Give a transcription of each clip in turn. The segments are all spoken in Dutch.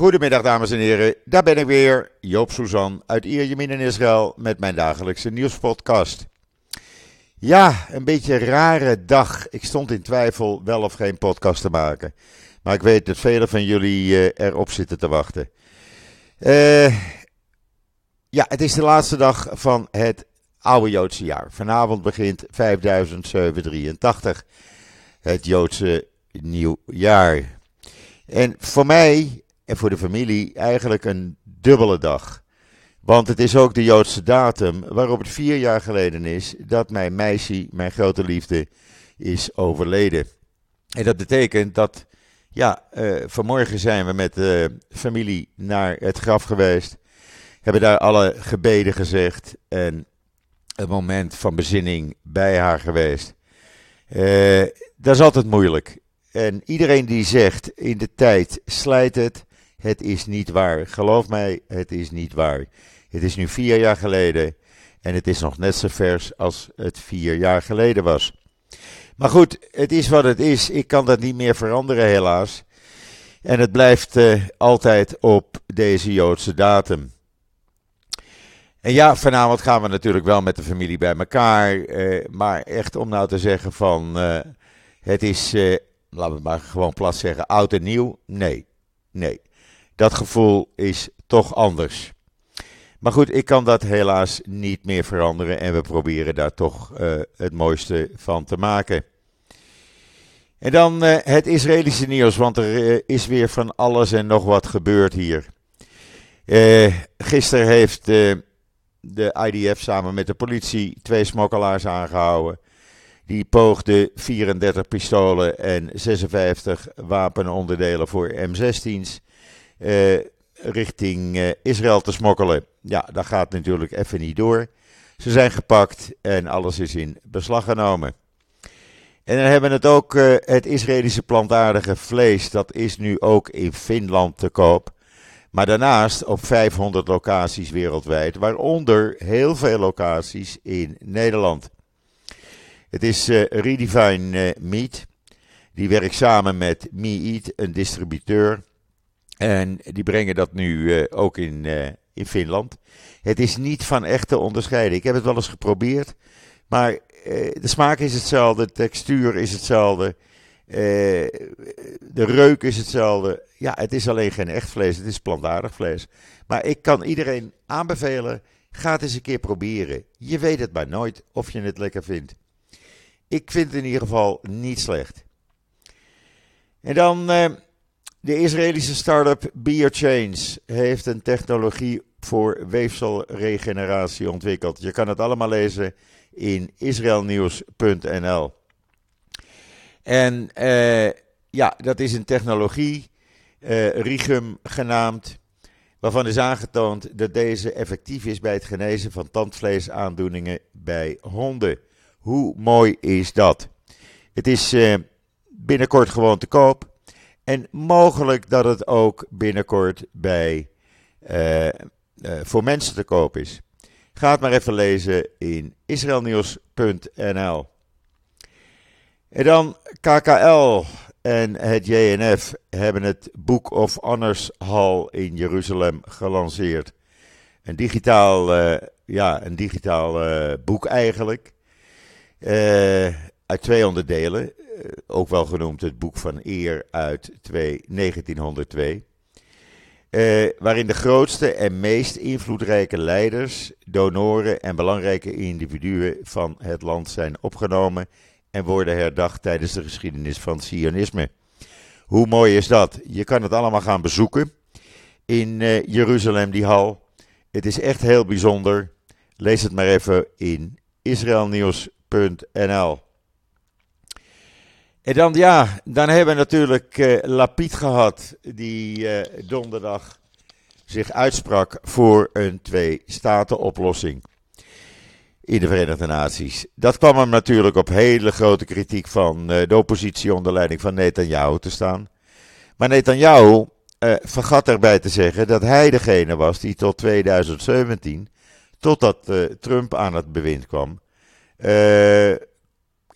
Goedemiddag dames en heren, daar ben ik weer, Joop Suzan uit Ierjemien in Israël met mijn dagelijkse nieuwspodcast. Ja, een beetje een rare dag. Ik stond in twijfel wel of geen podcast te maken. Maar ik weet dat velen van jullie uh, erop zitten te wachten. Uh, ja, het is de laatste dag van het oude Joodse jaar. Vanavond begint 5783, het Joodse nieuwjaar. En voor mij en voor de familie eigenlijk een dubbele dag. Want het is ook de Joodse datum waarop het vier jaar geleden is dat mijn meisje, mijn grote liefde, is overleden. En dat betekent dat, ja, uh, vanmorgen zijn we met de familie naar het graf geweest. Hebben daar alle gebeden gezegd en een moment van bezinning bij haar geweest. Uh, dat is altijd moeilijk. En iedereen die zegt in de tijd slijt het, het is niet waar. Geloof mij, het is niet waar. Het is nu vier jaar geleden en het is nog net zo vers als het vier jaar geleden was. Maar goed, het is wat het is. Ik kan dat niet meer veranderen, helaas. En het blijft uh, altijd op deze Joodse datum. En ja, vanavond gaan we natuurlijk wel met de familie bij elkaar. Uh, maar echt om nou te zeggen van uh, het is, laten we maar gewoon plat zeggen, oud en nieuw. Nee, nee. Dat gevoel is toch anders. Maar goed, ik kan dat helaas niet meer veranderen en we proberen daar toch uh, het mooiste van te maken. En dan uh, het Israëlische nieuws, want er uh, is weer van alles en nog wat gebeurd hier. gisteren heeft de IDF samen met de politie twee smokkelaars aangehouden. Die poogden 34 pistolen en 56 wapenonderdelen voor M16's richting uh, Israël te smokkelen. Ja, dat gaat natuurlijk even niet door. Ze zijn gepakt en alles is in beslag genomen. En dan hebben we het ook, uh, het Israëlische plantaardige vlees, dat is nu ook in Finland te koop. Maar daarnaast op 500 locaties wereldwijd, waaronder heel veel locaties in Nederland. Het is uh, Redefine Meat. Die werkt samen met MeEat, een distributeur. En die brengen dat nu uh, ook in, uh, in Finland. Het is niet van echt te onderscheiden. Ik heb het wel eens geprobeerd. Maar uh, de smaak is hetzelfde, de textuur is hetzelfde. de reuk is hetzelfde. Ja, het is alleen geen echt vlees, het is plantaardig vlees. Maar ik kan iedereen aanbevelen, ga het eens een keer proberen. Je weet het maar nooit of je het lekker vindt. Ik vind het in ieder geval niet slecht. En dan de Israëlische start-up BioChange heeft een technologie voor weefselregeneratie ontwikkeld. Je kan het allemaal lezen in israelnieuws.nl. En uh, ja, dat is een technologie, uh, Rigum genaamd, waarvan is aangetoond dat deze effectief is bij het genezen van tandvleesaandoeningen bij honden. Hoe mooi is dat? Het is uh, binnenkort gewoon te koop. En mogelijk dat het ook binnenkort bij, uh, uh, voor mensen te koop is. Ga het maar even lezen in israelnieuws.nl. En dan KKL en het JNF hebben het Book of Honors Hall in Jeruzalem gelanceerd. Een digitaal, uh, ja, een digitaal boek eigenlijk. Uit twee onderdelen. Eh, ook wel genoemd het boek van eer uit 1902. Uh, waarin de grootste en meest invloedrijke leiders, donoren en belangrijke individuen van het land zijn opgenomen en worden herdacht tijdens de geschiedenis van het Sionisme. Hoe mooi is dat? Je kan het allemaal gaan bezoeken in uh, Jeruzalem, die hal. Het is echt heel bijzonder. Lees het maar even in israelnieuws.nl. En dan, ja, dan hebben we natuurlijk uh, Lapid gehad, die uh, donderdag zich uitsprak voor een twee-staten-oplossing in de Verenigde Naties. Dat kwam hem natuurlijk op hele grote kritiek van uh, de oppositie onder leiding van Netanyahu te staan. Maar Netanyahu vergat erbij te zeggen dat hij degene was die tot 2017, totdat Trump aan het bewind kwam,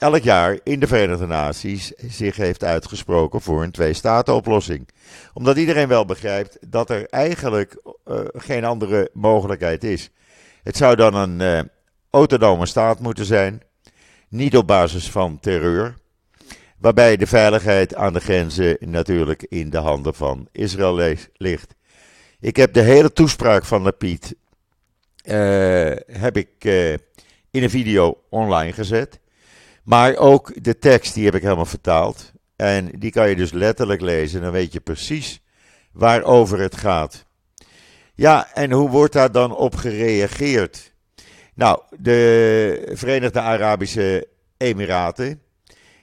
elk jaar in de Verenigde Naties zich heeft uitgesproken voor een twee-staten-oplossing. Omdat iedereen wel begrijpt dat er eigenlijk uh, geen andere mogelijkheid is. Het zou dan een uh, autonome staat moeten zijn, niet op basis van terreur, waarbij de veiligheid aan de grenzen natuurlijk in de handen van Israël ligt. Ik heb de hele toespraak van Lapid uh, heb ik in een video online gezet. Maar ook de tekst, die heb ik helemaal vertaald. En die kan je dus letterlijk lezen. Dan weet je precies waarover het gaat. Ja, en hoe wordt daar dan op gereageerd? Nou, de Verenigde Arabische Emiraten,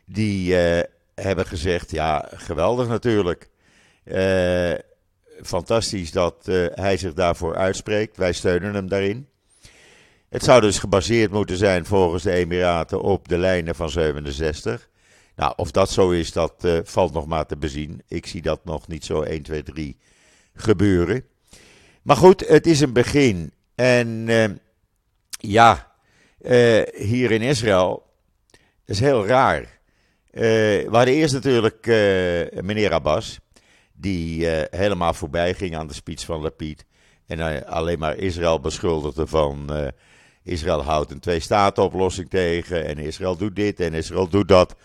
die uh, hebben gezegd, ja, geweldig natuurlijk. Uh, fantastisch dat uh, hij zich daarvoor uitspreekt. Wij steunen hem daarin. Het zou dus gebaseerd moeten zijn volgens de Emiraten op de lijnen van 67. Nou, of dat zo is, dat uh, valt nog maar te bezien. Ik zie dat nog niet zo 1, 2, 3 gebeuren. Maar goed, het is een begin. En uh, ja, uh, hier in Israël is heel raar. we hadden eerst natuurlijk meneer Abbas, die helemaal voorbij ging aan de speech van Lapid. En alleen maar Israël beschuldigde van Israël houdt een twee-staten-oplossing tegen. En Israël doet dit en Israël doet dat.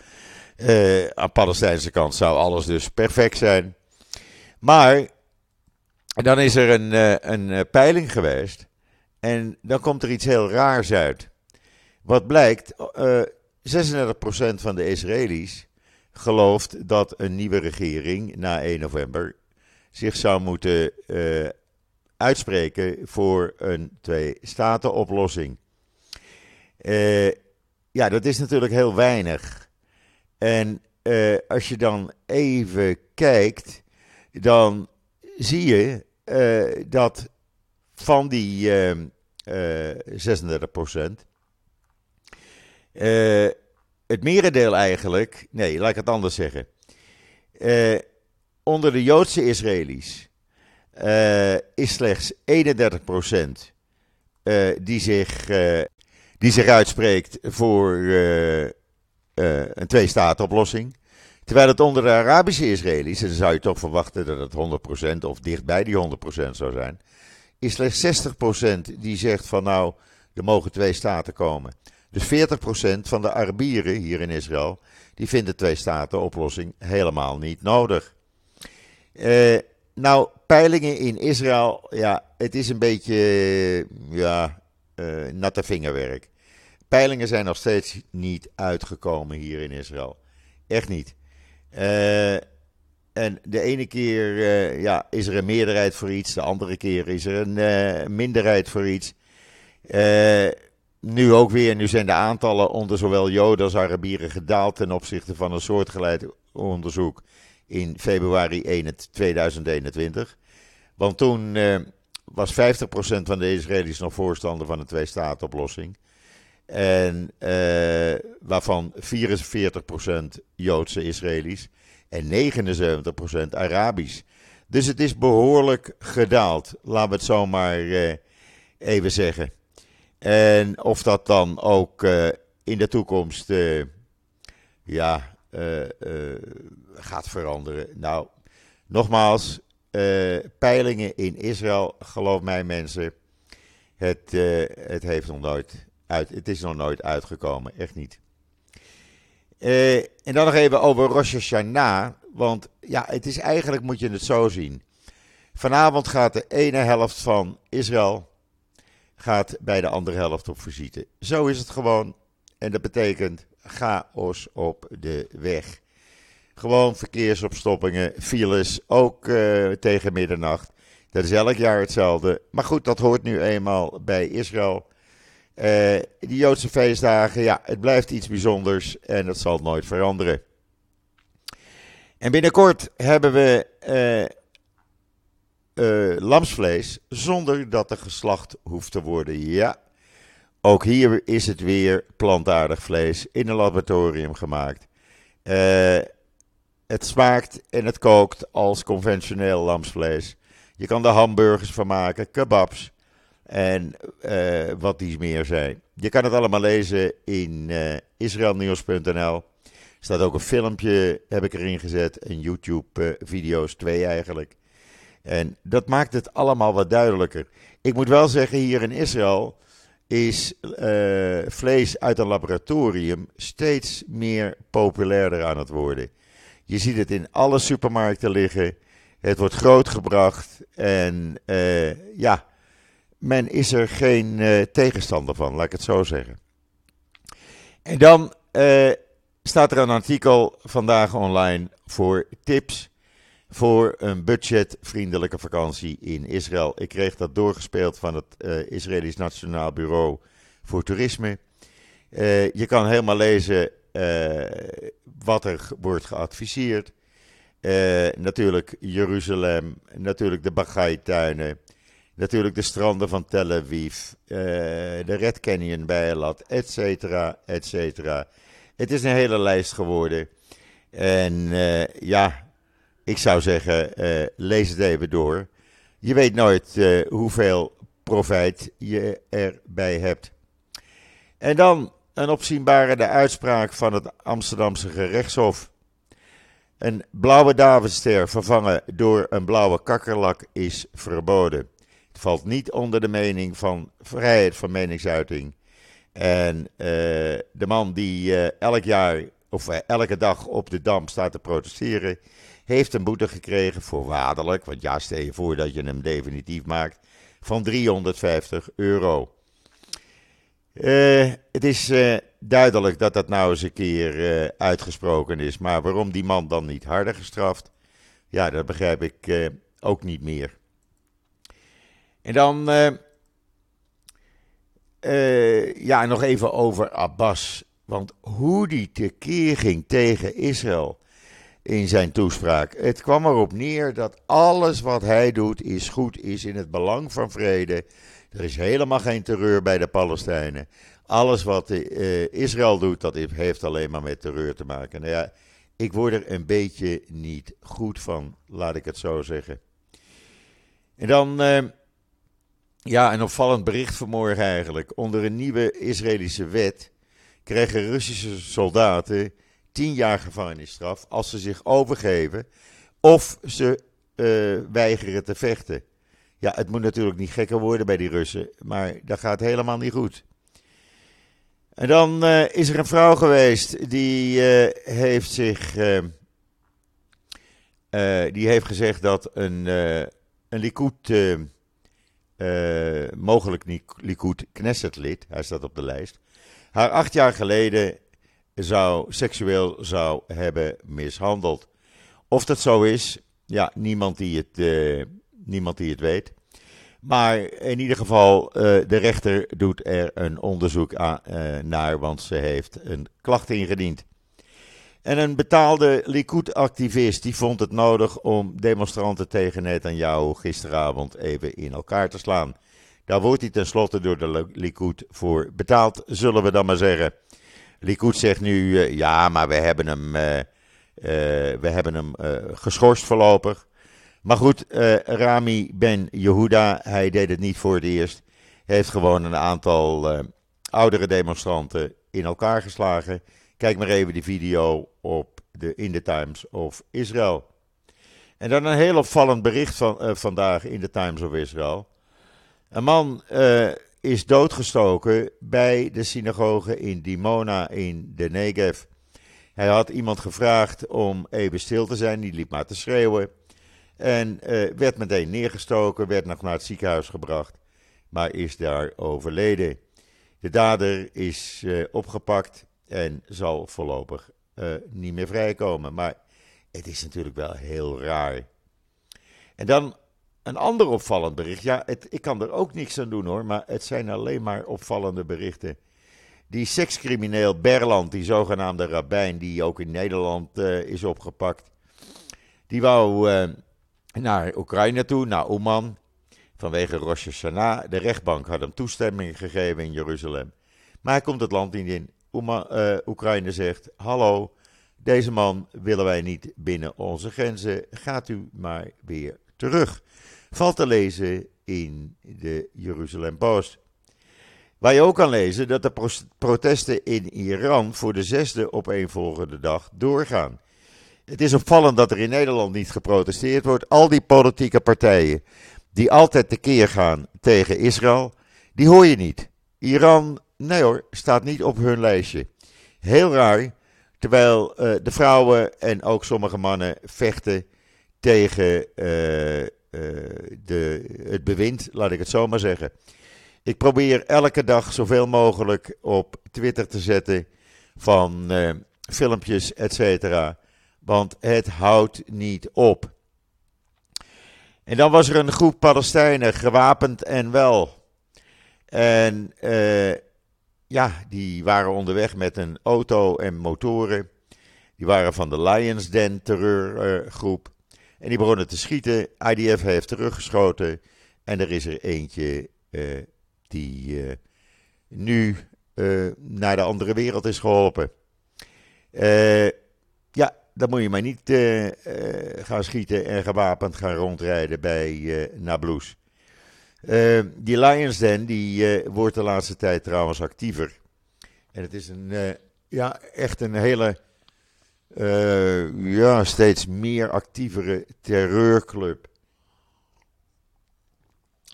Uh, aan Palestijnse kant zou alles dus perfect zijn. Maar dan is er een, uh, een eh, peiling geweest. En dan komt er iets heel raars uit. Wat blijkt, uh, 36% van de Israëli's gelooft dat een nieuwe regering na 1 november zich zou moeten uitspreken voor een twee-staten-oplossing. Uh, ja, dat is natuurlijk heel weinig. En uh, als je dan even kijkt, dan zie je uh, dat van die 36 procent, het merendeel eigenlijk, nee, laat ik het anders zeggen. onder de Joodse Israëli's uh, is slechts 31% uh, eh, die, zich, uh, die zich uitspreekt voor een twee-staten-oplossing. Terwijl het onder de Arabische Israëli's, en dan zou je toch verwachten dat het 100% of dichtbij die 100% zou zijn, is slechts 60% die zegt van nou, er mogen twee staten komen. Dus 40% van de Arabieren hier in Israël, die vinden twee-staten-oplossing helemaal niet nodig. Uh, nou, peilingen in Israël, ja, het is een beetje, ja, uh, natte vingerwerk. Peilingen zijn nog steeds niet uitgekomen hier in Israël. Echt niet. Uh, en de ene keer uh, ja, is er een meerderheid voor iets, de andere keer is er een minderheid voor iets. nu ook weer, nu zijn de aantallen onder zowel Joden als Arabieren gedaald ten opzichte van een soortgelijk onderzoek in februari 2021. Want toen eh, was 50% van de Israëli's nog voorstander van een twee-staat-oplossing. En uh, waarvan 44% Joodse Israëli's en 79% Arabisch. Dus het is behoorlijk gedaald, laten we het zo maar uh, even zeggen. En of dat dan ook in de toekomst ja, gaat veranderen. Nou, nogmaals, uh, peilingen in Israël, geloof mij mensen, het, het, heeft nog nooit uit, het is nog nooit uitgekomen, echt niet. En dan nog even over Rosh Hashanah, want ja, het is eigenlijk, moet je het zo zien. Vanavond gaat de ene helft van Israël gaat bij de andere helft op visite. Zo is het gewoon. En dat betekent chaos op de weg. Gewoon verkeersopstoppingen, files, ook uh, tegen middernacht. Dat is elk jaar hetzelfde. Maar goed, dat hoort nu eenmaal bij Israël. Uh, die Joodse feestdagen, ja, het blijft iets bijzonders en dat zal nooit veranderen. En binnenkort hebben we uh, lamsvlees zonder dat er geslacht hoeft te worden. Ja, ook hier is het weer plantaardig vlees in een laboratorium gemaakt. Uh, het smaakt en het kookt als conventioneel lamsvlees. Je kan er hamburgers van maken, kebabs. En wat die meer zijn. Je kan het allemaal lezen in israelnieuws.nl. Er staat ook een filmpje, heb ik erin gezet. En YouTube-video's, twee eigenlijk. En dat maakt het allemaal wat duidelijker. Ik moet wel zeggen, hier in Israël is uh, vlees uit een laboratorium steeds meer populairder aan het worden. Je ziet het in alle supermarkten liggen. Het wordt grootgebracht. En uh, ja, men is er geen uh, tegenstander van, laat ik het zo zeggen. En dan staat er een artikel vandaag online voor tips voor een budgetvriendelijke vakantie in Israël. Ik kreeg dat doorgespeeld van het uh, Israëlisch Nationaal Bureau voor Toerisme. Uh, je kan helemaal lezen uh, wat er wordt geadviseerd. natuurlijk Jeruzalem, natuurlijk de Bagai-tuinen, natuurlijk de stranden van Tel Aviv, de Red Canyon bij Elat, et cetera, et cetera. Het is een hele lijst geworden. En ja, ik zou zeggen, uh, lees het even door. Je weet nooit uh, hoeveel profijt je erbij hebt. En dan een opzienbare de uitspraak van het Amsterdamse gerechtshof. Een blauwe Davidster vervangen door een blauwe kakkerlak is verboden. Het valt niet onder de mening van vrijheid van meningsuiting. En uh, de man die elk jaar of elke dag op de dam staat te protesteren, heeft een boete gekregen, voorwaardelijk, want ja, stel je voor dat je hem definitief maakt, van 350 euro. Uh, het is uh, duidelijk dat dat nou eens een keer uh, uitgesproken is, maar waarom die man dan niet harder gestraft, ja, dat begrijp ik ook niet meer. En dan, ja, nog even over Abbas. Want hoe die tekeer ging tegen Israël in zijn toespraak. Het kwam erop neer dat alles wat hij doet is goed, is in het belang van vrede. Er is helemaal geen terreur bij de Palestijnen. Alles wat uh, Israël doet, dat heeft alleen maar met terreur te maken. Nou ja, ik word er een beetje niet goed van, laat ik het zo zeggen. En dan, uh, ja, een opvallend bericht vanmorgen eigenlijk. Onder een nieuwe Israëlische wet krijgen Russische soldaten tien jaar gevangenisstraf als ze zich overgeven of ze uh, weigeren te vechten. Ja, het moet natuurlijk niet gekker worden bij die Russen, maar dat gaat helemaal niet goed. En dan uh, is er een vrouw geweest die uh, heeft zich. die heeft gezegd dat een, een Likud. mogelijk Likud Knesset-lid, hij staat op de lijst. Haar acht jaar geleden zou seksueel zou hebben mishandeld. Of dat zo is, ja, niemand die het, uh, niemand die het weet. Maar in ieder geval, uh, de rechter doet er een onderzoek aan, uh, naar, want ze heeft een klacht ingediend. En een betaalde Likud-activist die vond het nodig om demonstranten tegen Netanyahu gisteravond even in elkaar te slaan. Daar wordt hij tenslotte door de Likud voor betaald, zullen we dan maar zeggen. Likud zegt nu, uh, ja, maar we hebben hem, uh, uh, we hebben hem geschorst voorlopig. Maar goed, Rami Ben Yehuda, hij deed het niet voor het eerst. Heeft gewoon een aantal oudere demonstranten in elkaar geslagen. Kijk maar even die video op de In the Times of Israel. En dan een heel opvallend bericht van vandaag in the Times of Israel. Een man is doodgestoken bij de synagoge in Dimona in de Negev. Hij had iemand gevraagd om even stil te zijn, die liep maar te schreeuwen. En uh, werd meteen neergestoken, werd nog naar het ziekenhuis gebracht, maar is daar overleden. De dader is uh, opgepakt en zal voorlopig uh, niet meer vrijkomen. Maar het is natuurlijk wel heel raar. En dan een ander opvallend bericht. Ja, het, ik kan er ook niks aan doen hoor, maar het zijn alleen maar opvallende berichten. Die sekscrimineel Berland, die zogenaamde rabbijn, die ook in Nederland uh, is opgepakt. Die wou uh, naar Oekraïne toe, naar Oman, vanwege Rosh Hashanah. De rechtbank had hem toestemming gegeven in Jeruzalem. Maar hij komt het land niet in. Oema, uh, Oekraïne zegt, hallo, deze man willen wij niet binnen onze grenzen. Gaat u maar weer terug. Valt te lezen in de Jeruzalem Post. Waar je ook kan lezen dat de protesten in Iran voor de zesde opeenvolgende dag doorgaan. Het is opvallend dat er in Nederland niet geprotesteerd wordt. Al die politieke partijen die altijd tekeer gaan tegen Israël, die hoor je niet. Iran, nee hoor, staat niet op hun lijstje. Heel raar, terwijl uh, de vrouwen en ook sommige mannen vechten tegen uh, de, het bewind, laat ik het zo maar zeggen. Ik probeer elke dag zoveel mogelijk op Twitter te zetten van filmpjes, et cetera. Want het houdt niet op. En dan was er een groep Palestijnen, gewapend en wel. En uh, ja, die waren onderweg met een auto en motoren. Die waren van de Lions Den terreurgroep. En die begonnen te schieten. IDF heeft teruggeschoten. En er is er eentje uh, die uh, nu naar de andere wereld is geholpen. ja, dan moet je maar niet gaan schieten en gewapend gaan rondrijden bij Nablus. Die Lions Den, die wordt de laatste tijd trouwens actiever. En het is een, ja, echt een hele, ja, steeds meer actievere terreurclub.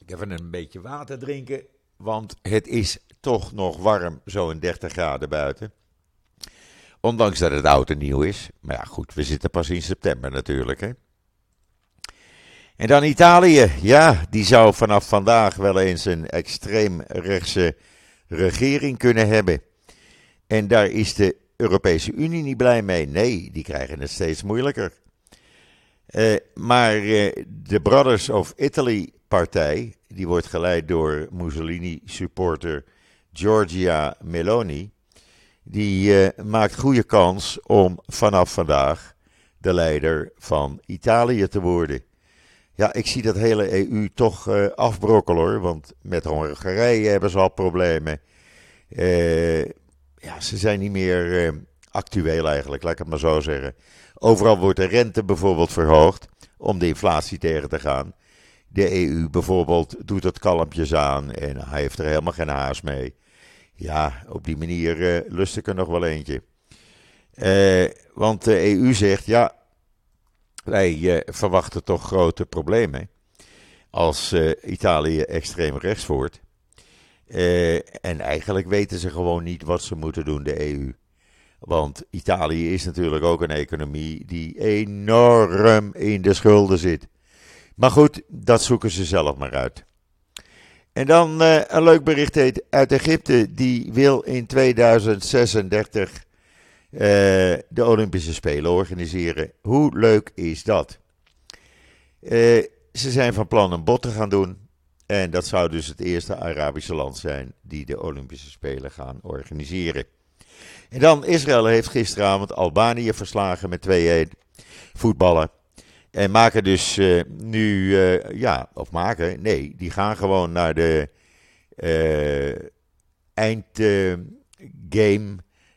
Ik even een beetje water drinken, want het is toch nog warm, zo'n 30 graden buiten. Ondanks dat het oud en nieuw is. Maar ja, goed, we zitten pas in september natuurlijk, hè. En dan Italië. Ja, die zou vanaf vandaag wel eens een extreemrechtse regering kunnen hebben. En daar is de Europese Unie niet blij mee. Nee, die krijgen het steeds moeilijker. Uh, maar uh, de Brothers of Italy partij, die wordt geleid door Mussolini-supporter Giorgia Meloni, die uh, maakt goede kans om vanaf vandaag de leider van Italië te worden. Ja, ik zie dat hele EU toch afbrokkelen hoor. Want met Hongarije hebben ze al problemen. Ja, ze zijn niet meer uh, actueel eigenlijk, laat ik het maar zo zeggen. Overal wordt de rente bijvoorbeeld verhoogd om de inflatie tegen te gaan. De EU bijvoorbeeld doet het kalmpjes aan en hij heeft er helemaal geen haast mee. Ja, op die manier lust ik er nog wel eentje. want de EU zegt, ja, wij eh, verwachten toch grote problemen als Italië extreem rechts wordt. Uh, en eigenlijk weten ze gewoon niet wat ze moeten doen, de EU. Want Italië is natuurlijk ook een economie die enorm in de schulden zit. Maar goed, dat zoeken ze zelf maar uit. En dan uh, een leuk bericht uit Egypte. Die wil in 2036 uh, de Olympische Spelen organiseren. Hoe leuk is dat? Ze zijn van plan een bod te gaan doen. En dat zou dus het eerste Arabische land zijn die de Olympische Spelen gaan organiseren. En dan Israël heeft gisteravond Albanië verslagen met 2-1 voetballen. En maken dus uh, nu, ja, of maken, nee, die gaan gewoon naar de eindgame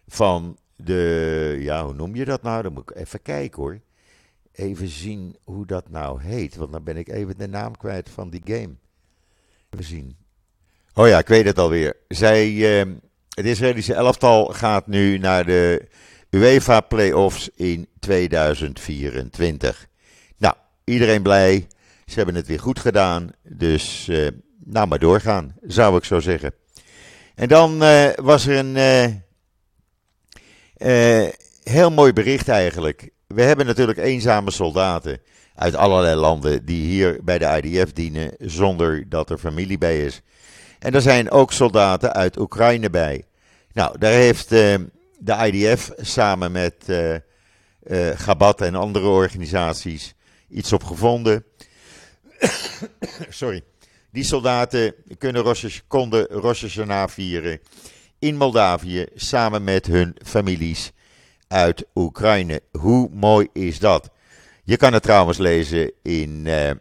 van de, ja, hoe noem je dat nou? Dan moet ik even kijken hoor. Even zien hoe dat nou heet, want dan ben ik even de naam kwijt van die game. Even zien. Oh ja, ik weet het alweer. Zij, uh, het Israëlische elftal gaat nu naar de UEFA Playoffs in 2024. Nou, iedereen blij. Ze hebben het weer goed gedaan. Dus uh, nou maar doorgaan, zou ik zo zeggen. En dan uh, was er een eh, heel mooi bericht eigenlijk. We hebben natuurlijk eenzame soldaten uit allerlei landen die hier bij de IDF dienen zonder dat er familie bij is. En er zijn ook soldaten uit Oekraïne bij. Nou, daar heeft uh, de IDF samen met uh, Gabat en andere organisaties iets op gevonden. Sorry. Die soldaten kunnen Rosh, konden Rosh Hashanah vieren in Moldavië samen met hun families uit Oekraïne. Hoe mooi is dat? Je kan het trouwens lezen in uh, uh,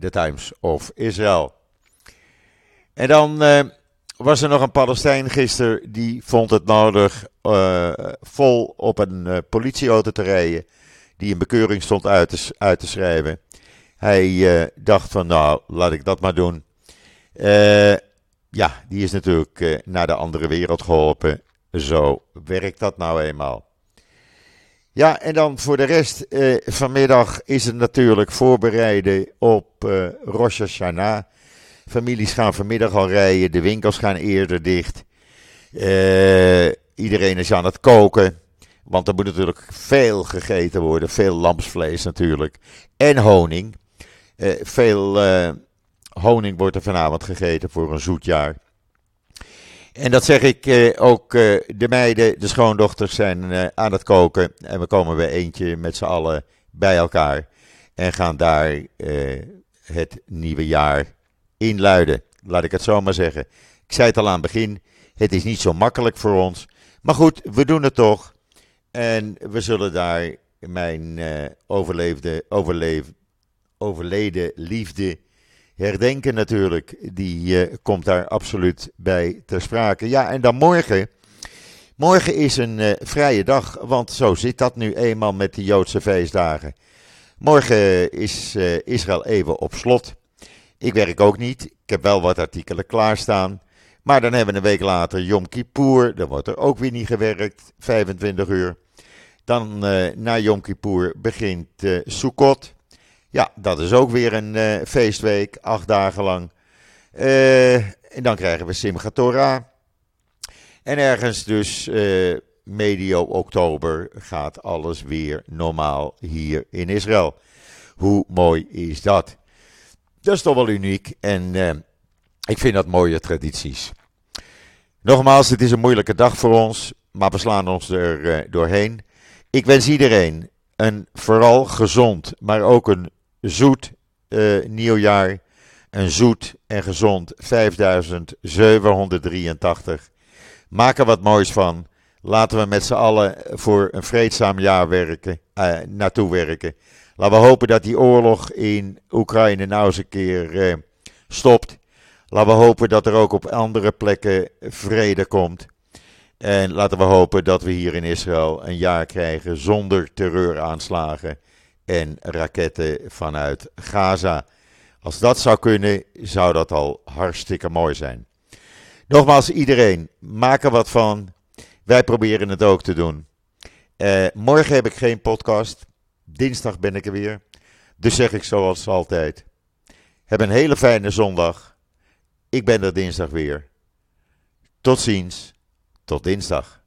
The Times of Israel. En dan uh, was er nog een Palestijn gisteren die vond het nodig vol op een politieauto te rijden. Die een bekeuring stond uit te, uit te schrijven. Hij dacht van nou, laat ik dat maar doen. ja, die is natuurlijk naar de andere wereld geholpen. Zo werkt dat nou eenmaal. Ja, en dan voor de rest, eh, vanmiddag is het natuurlijk voorbereiden op eh, Rosh Hashanah. Families gaan vanmiddag al rijden, de winkels gaan eerder dicht. Uh, iedereen is aan het koken, want er moet natuurlijk veel gegeten worden. Veel lamsvlees natuurlijk. En honing. Uh, veel honing wordt er vanavond gegeten voor een zoet jaar. En dat zeg ik eh, ook, eh, de meiden, de schoondochters zijn eh, aan het koken. En we komen weer eentje met z'n allen bij elkaar. En gaan daar het nieuwe jaar inluiden. Laat ik het zo maar zeggen. Ik zei het al aan het begin, het is niet zo makkelijk voor ons. Maar goed, we doen het toch. En we zullen daar mijn overleefde, overleef, overleden liefde herdenken natuurlijk, die uh, komt daar absoluut bij ter sprake. Ja, en dan morgen. Morgen is een uh, vrije dag, want zo zit dat nu eenmaal met de Joodse feestdagen. Morgen is uh, Israël even op slot. Ik werk ook niet. Ik heb wel wat artikelen klaarstaan. Maar dan hebben we een week later Yom Kippur. Dan wordt er ook weer niet gewerkt, 25 uur. Dan na Yom Kippur begint Sukkot. Ja, dat is ook weer een uh, feestweek, acht dagen lang. Uh, en dan krijgen we Simchat Torah. En ergens dus uh, medio oktober gaat alles weer normaal hier in Israël. Hoe mooi is dat? Dat is toch wel uniek en ik vind dat mooie tradities. Nogmaals, het is een moeilijke dag voor ons, maar we slaan ons er doorheen. Ik wens iedereen een vooral gezond, maar ook een zoet uh, nieuwjaar. Een zoet en gezond 5783. Maak er wat moois van. Laten we met z'n allen voor een vreedzaam jaar werken, uh, naartoe werken. Laten we hopen dat die oorlog in Oekraïne nou eens een keer uh, stopt. Laten we hopen dat er ook op andere plekken vrede komt. En laten we hopen dat we hier in Israël een jaar krijgen zonder terreuraanslagen en raketten vanuit Gaza. Als dat zou kunnen, zou dat al hartstikke mooi zijn. Nogmaals, iedereen, maak er wat van. Wij proberen het ook te doen. Uh, morgen heb ik geen podcast. Dinsdag ben ik er weer. Dus zeg ik zoals altijd. Heb een hele fijne zondag. Ik ben er dinsdag weer. Tot ziens. Tot dinsdag.